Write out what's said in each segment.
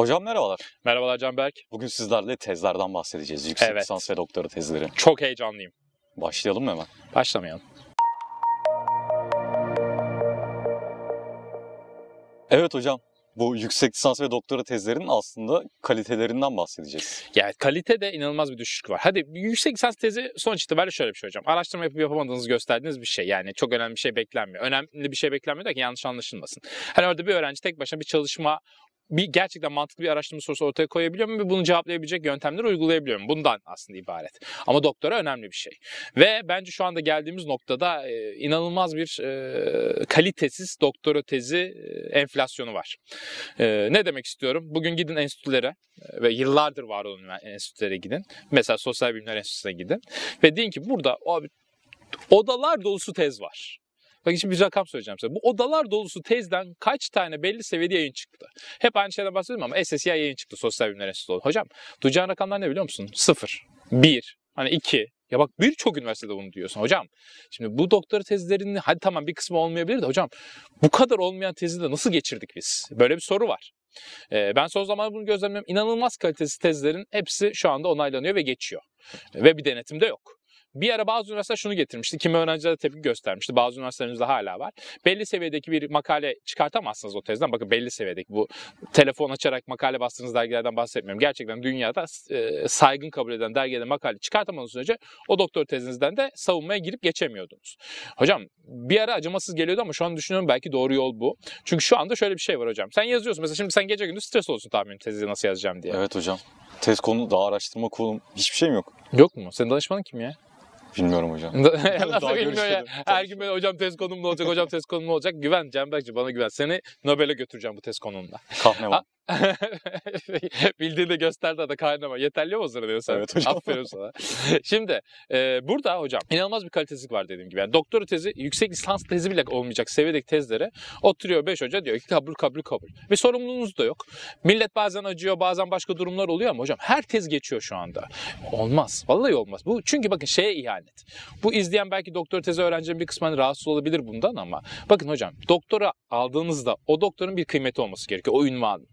Hocam merhabalar. Merhabalar Canberk. Bugün sizlerle tezlerden bahsedeceğiz. Yüksek Evet. lisans ve doktora tezleri. Çok heyecanlıyım. Başlayalım mı hemen? Başlamayalım. Evet hocam. Bu yüksek lisans ve doktora tezlerinin aslında kalitelerinden bahsedeceğiz. Yani kalitede inanılmaz bir düşüş var. Hadi bir yüksek lisans tezi sonuç itibariyle şöyle bir şey hocam. Araştırma yapıp yapamadığınızı gösterdiğiniz bir şey. Yani çok önemli bir şey beklenmiyor. Önemli bir şey beklenmiyor da ki yanlış anlaşılmasın. Hani orada bir öğrenci tek başına bir çalışma bir gerçekten mantıklı bir araştırma sorusu ortaya koyabiliyor mu ve bunu cevaplayabilecek yöntemleri uygulayabiliyor mu? Bundan aslında ibaret. Ama doktora önemli bir şey. Ve bence şu anda geldiğimiz noktada e, inanılmaz bir e, kalitesiz doktora tezi e, enflasyonu var. E, ne demek istiyorum? Bugün gidin enstitülere e, ve yıllardır var olan enstitülere gidin. Mesela Sosyal Bilimler Enstitüsü'ne gidin. Ve deyin ki burada abi, odalar dolusu tez var. Bakın şimdi bir rakam söyleyeceğim size. Bu odalar dolusu tezden kaç tane belli seviyede yayın çıktı? Hep aynı şeyden bahsediyorum ama SSI yayın çıktı Sosyal Bilimler Enstitüsü. Hocam duyacağın rakamlar ne biliyor musun? Sıfır, bir, hani iki. Ya bak birçok üniversitede bunu diyorsun hocam. Şimdi bu doktora tezlerinin hadi tamam bir kısmı olmayabilir de hocam bu kadar olmayan tezi de nasıl geçirdik biz? Böyle bir soru var. Ee, ben son zamanlarda bunu gözlemliyorum. İnanılmaz kalitesiz tezlerin hepsi şu anda onaylanıyor ve geçiyor. Ve bir denetim de yok. Bir ara bazı üniversiteler şunu getirmişti. Kimi öğrenciler de tepki göstermişti. Bazı üniversitelerimizde hala var. Belli seviyedeki bir makale çıkartamazsınız o tezden. Bakın belli seviyedeki bu telefon açarak makale bastığınız dergilerden bahsetmiyorum. Gerçekten dünyada e, saygın kabul eden dergide makale çıkartamadığınız sürece o doktor tezinizden de savunmaya girip geçemiyordunuz. Hocam bir ara acımasız geliyordu ama şu an düşünüyorum belki doğru yol bu. Çünkü şu anda şöyle bir şey var hocam. Sen yazıyorsun mesela şimdi sen gece gündüz stres olsun tahmin tezi nasıl yazacağım diye. Evet hocam. Tez konu, daha araştırma konu hiçbir şeyim yok. Yok mu? Senin danışmanın kim ya? Bilmiyorum hocam. Nasıl Daha bilmiyor ya? Her gün böyle hocam test konum ne olacak, hocam test konum ne olacak? Güven Cemberkci bana güven. Seni Nobel'e götüreceğim bu test konumunda. Kahve var. Bildiğini gösterdi da kaynama. Yeterli mi o sırada diyorsun? Evet hocam. Aferin sana. Şimdi e, burada hocam inanılmaz bir kalitesizlik var dediğim gibi. Yani doktora tezi, yüksek lisans tezi bile olmayacak seviyedeki tezlere oturuyor 5 hoca diyor ki kabul kabul kabul. Ve sorumluluğunuz da yok. Millet bazen acıyor bazen başka durumlar oluyor ama hocam her tez geçiyor şu anda. Olmaz. Vallahi olmaz. Bu çünkü bakın şeye ihanet. Bu izleyen belki doktora tezi öğrencilerin bir kısmı hani rahatsız olabilir bundan ama bakın hocam doktora aldığınızda o doktorun bir kıymeti olması gerekiyor. O ünvanın.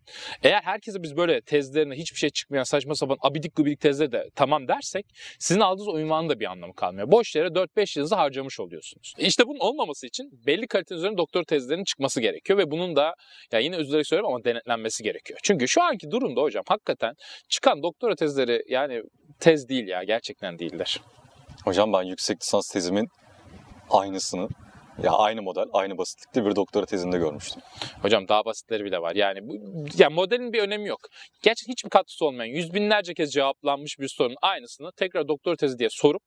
Eğer herkese biz böyle tezlerine hiçbir şey çıkmayan saçma sapan abidik gubidik tezleri de tamam dersek sizin aldığınız o da bir anlamı kalmıyor. Boş yere 4-5 yılınızı harcamış oluyorsunuz. İşte bunun olmaması için belli kalitenin üzerine doktor tezlerinin çıkması gerekiyor ve bunun da ya yine üzülerek söylüyorum ama denetlenmesi gerekiyor. Çünkü şu anki durumda hocam hakikaten çıkan doktora tezleri yani tez değil ya gerçekten değiller. Hocam ben yüksek lisans tezimin aynısını ya aynı model, aynı basitlikte bir doktora tezinde görmüştüm. Hocam daha basitleri bile var. Yani bu ya modelin bir önemi yok. Gerçekten hiçbir katkısı olmayan yüz binlerce kez cevaplanmış bir sorunun aynısını tekrar doktor tezi diye sorup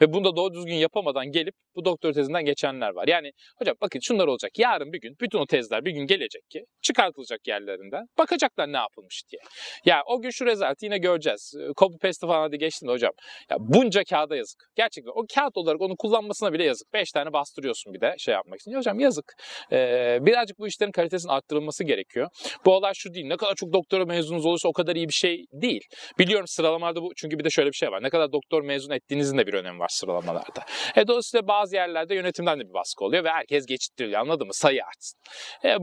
ve bunu da doğru düzgün yapamadan gelip bu doktor tezinden geçenler var. Yani hocam bakın şunlar olacak. Yarın bir gün bütün o tezler bir gün gelecek ki çıkartılacak yerlerinden. Bakacaklar ne yapılmış diye. Ya o gün şu rezaltı yine göreceğiz. Copy paste falan hadi geçtim de hocam. Ya bunca kağıda yazık. Gerçekten o kağıt olarak onu kullanmasına bile yazık. Beş tane bastırıyorsun bir de şey yapmak için. Ya hocam yazık. Ee, birazcık bu işlerin kalitesinin arttırılması gerekiyor. Bu olay şu değil. Ne kadar çok doktora mezununuz olursa o kadar iyi bir şey değil. Biliyorum sıralamalarda bu çünkü bir de şöyle bir şey var. Ne kadar doktor mezun ettiğinizin de bir önemi var sıralamalarda. E, dolayısıyla bazı yerlerde yönetimden de bir baskı oluyor ve herkes geçittiriyor anladın mı? Sayı artsın. E,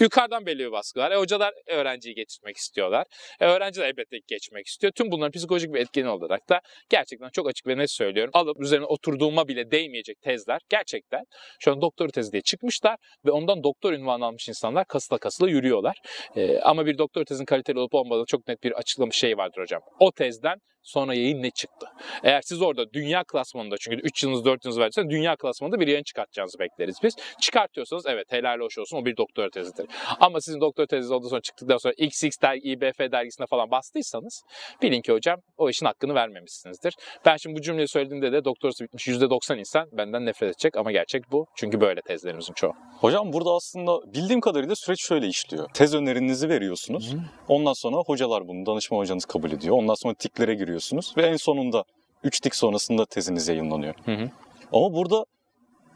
yukarıdan belli bir baskı var. E, hocalar öğrenciyi geçirmek istiyorlar. E, öğrenci de elbette geçmek istiyor. Tüm bunların psikolojik bir etkeni olarak da gerçekten çok açık ve net söylüyorum. Alıp üzerine oturduğuma bile değmeyecek tezler gerçekten şu an doktor tezi diye çıkmışlar ve ondan doktor ünvanı almış insanlar kasıla kasıla yürüyorlar. E, ama bir doktor tezin kaliteli olup olmadığını çok net bir açıklamış şey vardır hocam. O tezden sonra yayın ne çıktı? Eğer siz orada dünya klasmanında çünkü 3 yılınız 4 yılınız verdiysen dünya klasmanında bir yayın çıkartacağınızı bekleriz biz. Çıkartıyorsanız evet helal hoş olsun o bir doktora tezidir. Ama sizin doktora teziniz ondan sonra çıktıktan sonra XX dergi, IBF dergisine falan bastıysanız bilin ki hocam o işin hakkını vermemişsinizdir. Ben şimdi bu cümleyi söylediğimde de doktorası bitmiş %90 insan benden nefret edecek ama gerçek bu. Çünkü böyle tezlerimizin çoğu. Hocam burada aslında bildiğim kadarıyla süreç şöyle işliyor. Tez önerinizi veriyorsunuz. Ondan sonra hocalar bunu danışma hocanız kabul ediyor. Ondan sonra tiklere giriyorsunuz ve en sonunda 3 tik sonrasında teziniz yayınlanıyor. Hı hı. Ama burada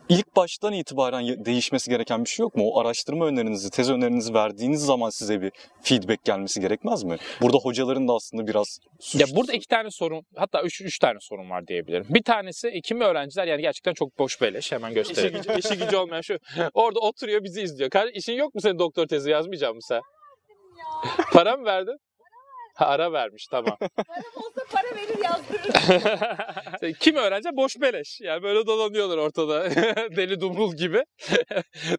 ilk baştan itibaren değişmesi gereken bir şey yok mu? O araştırma önerinizi, tez önerinizi verdiğiniz zaman size bir feedback gelmesi gerekmez mi? Burada hocaların da aslında biraz suç... Ya burada iki tane sorun hatta üç, üç tane sorun var diyebilirim. Bir tanesi e, kimi öğrenciler yani gerçekten çok boş beleş hemen İşi göstereyim. gücü, İşi gücü olmayan şu. Orada oturuyor bizi izliyor. Kardeşim işin yok mu senin doktor tezi yazmayacak mısın sen? Para mı verdin? Ha, ara vermiş tamam. Param olsa para verir yazdırır. Sen Kim öğrenci? Boş beleş. Yani böyle dolanıyorlar ortada. Deli dumrul gibi.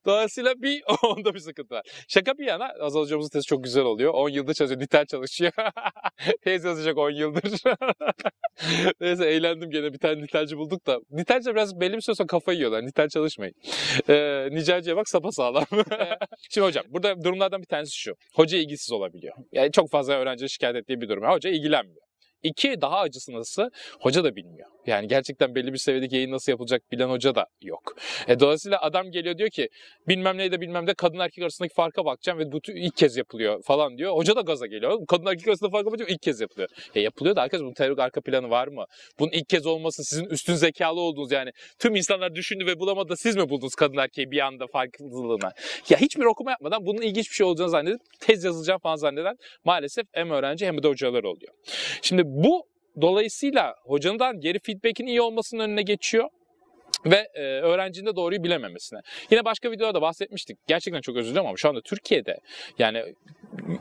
Dolayısıyla bir onda bir sıkıntı var. Şaka bir yana Azal hocamızın tezi çok güzel oluyor. 10 yıldır çalışıyor. Nitel çalışıyor. Tez yazacak 10 yıldır. Neyse eğlendim gene bir tane nitelci bulduk da. Nitelci biraz belli bir süre sonra kafayı yiyorlar. Nitel çalışmayın. Ee, Nicelciye bak sapasağlam. Şimdi hocam burada durumlardan bir tanesi şu. Hoca ilgisiz olabiliyor. Yani çok fazla öğrenci şikayet ettiği bir durum. Hoca ilgilenmiyor. İki daha acısı nasıl? Hoca da bilmiyor. Yani gerçekten belli bir seviyedeki yayın nasıl yapılacak bilen hoca da yok. E, dolayısıyla adam geliyor diyor ki bilmem neyde bilmem de kadın erkek arasındaki farka bakacağım ve bu ilk kez yapılıyor falan diyor. Hoca da gaza geliyor. Kadın erkek arasında farka bakacağım ilk kez yapılıyor. E yapılıyor da arkadaş bunun teorik arka planı var mı? Bunun ilk kez olması sizin üstün zekalı olduğunuz yani tüm insanlar düşündü ve bulamadı siz mi buldunuz kadın erkeği bir anda farklılığına? Ya hiçbir okuma yapmadan bunun ilginç bir şey olacağını zannedip tez yazacağım falan zanneden maalesef hem öğrenci hem de hocalar oluyor. Şimdi bu dolayısıyla hocanın geri feedback'in iyi olmasının önüne geçiyor ve e, öğrencinin de doğruyu bilememesine. Yine başka videoda bahsetmiştik. Gerçekten çok özür dilerim ama şu anda Türkiye'de yani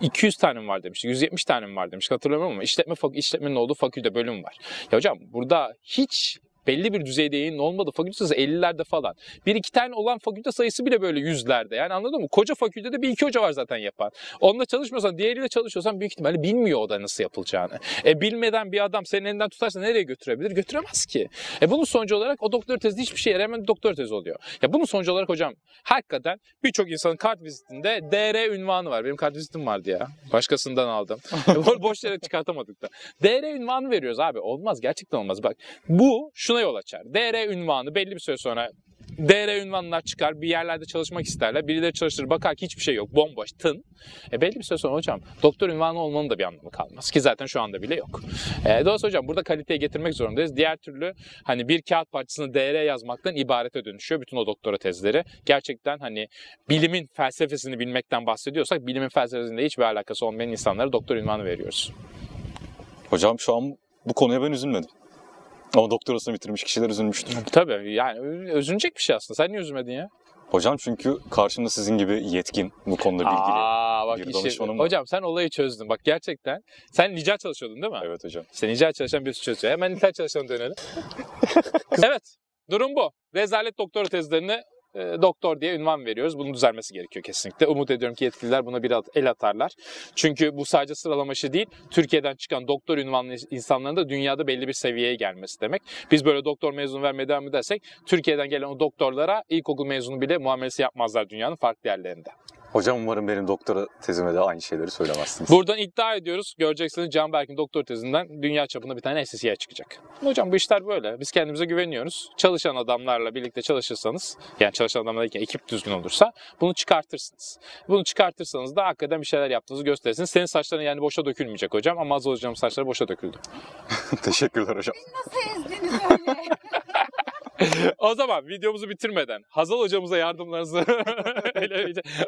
200 tane mi var demiştik, 170 tane mi var demiştik hatırlamıyorum ama işletme işletmenin olduğu fakülte bölüm var. Ya hocam burada hiç belli bir düzeyde yayının olmadığı fakülte sayısı 50'lerde falan. Bir iki tane olan fakülte sayısı bile böyle yüzlerde. Yani anladın mı? Koca fakültede bir iki hoca var zaten yapan. Onunla çalışmıyorsan, diğeriyle çalışıyorsan büyük ihtimalle bilmiyor o da nasıl yapılacağını. E bilmeden bir adam senin elinden tutarsa nereye götürebilir? Götüremez ki. E bunun sonucu olarak o doktor tezi hiçbir şey yaramayan doktor tezi oluyor. Ya bunun sonucu olarak hocam hakikaten birçok insanın kart vizitinde DR ünvanı var. Benim kart vizitim vardı ya. Başkasından aldım. Bo- Boş yere çıkartamadık da. DR ünvanı veriyoruz abi. Olmaz. Gerçekten olmaz. Bak bu şuna yol açar. DR ünvanı belli bir süre sonra DR ünvanlar çıkar, bir yerlerde çalışmak isterler. Birileri çalıştırır, bakar ki hiçbir şey yok, bomboş, tın. E belli bir süre sonra hocam doktor ünvanı olmanın da bir anlamı kalmaz. Ki zaten şu anda bile yok. E, dolayısıyla hocam burada kaliteyi getirmek zorundayız. Diğer türlü hani bir kağıt parçasını DR yazmaktan ibarete dönüşüyor bütün o doktora tezleri. Gerçekten hani bilimin felsefesini bilmekten bahsediyorsak bilimin felsefesinde hiçbir alakası olmayan insanlara doktor ünvanı veriyoruz. Hocam şu an bu konuya ben üzülmedim. Ama doktorasını bitirmiş kişiler üzülmüştür. Tabii yani özünecek bir şey aslında. Sen niye üzülmedin ya? Hocam çünkü karşımda sizin gibi yetkin, bu konuda bilgili. Aa, bak bir işte- danışmanım var. hocam sen olayı çözdün. Bak gerçekten. Sen nicel çalışıyordun değil mi? Evet hocam. İşte nicel çalışan birisi çözüyor. Hemen nitel çalışana dönelim. evet. Durum bu. Rezalet doktora tezlerini doktor diye ünvan veriyoruz. Bunun düzelmesi gerekiyor kesinlikle. Umut ediyorum ki yetkililer buna bir el atarlar. Çünkü bu sadece sıralama işi değil. Türkiye'den çıkan doktor ünvanlı insanların da dünyada belli bir seviyeye gelmesi demek. Biz böyle doktor mezunu vermeye devam edersek Türkiye'den gelen o doktorlara ilkokul mezunu bile muamelesi yapmazlar dünyanın farklı yerlerinde. Hocam umarım benim doktora tezime de aynı şeyleri söylemezsiniz. Buradan iddia ediyoruz. Göreceksiniz Can Berk'in doktor tezinden dünya çapında bir tane SSC'ye çıkacak. Hocam bu işler böyle. Biz kendimize güveniyoruz. Çalışan adamlarla birlikte çalışırsanız, yani çalışan adamlar derken ekip düzgün olursa bunu çıkartırsınız. Bunu çıkartırsanız da hakikaten bir şeyler yaptığınızı gösterirsiniz. Senin saçların yani boşa dökülmeyecek hocam ama Azal hocamın saçları boşa döküldü. Teşekkürler hocam. Nasıl ezdiniz öyle? O zaman videomuzu bitirmeden Hazal hocamıza yardımlarınızı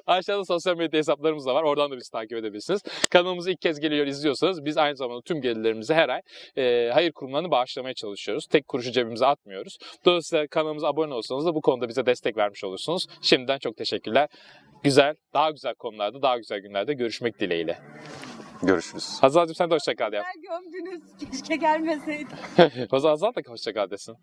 aşağıda sosyal medya hesaplarımız da var. Oradan da bizi takip edebilirsiniz. Kanalımızı ilk kez geliyor izliyorsanız biz aynı zamanda tüm gelirlerimizi her ay e, hayır kurumlarını bağışlamaya çalışıyoruz. Tek kuruşu cebimize atmıyoruz. Dolayısıyla kanalımıza abone olsanız da bu konuda bize destek vermiş olursunuz. Şimdiden çok teşekkürler. Güzel, daha güzel konularda, daha güzel günlerde görüşmek dileğiyle. Görüşürüz. Hazal'cığım sen de hoşça kal ya. Güzel gömdünüz. Keşke gelmeseydim. O zaman Hazal da hoşça kal desin.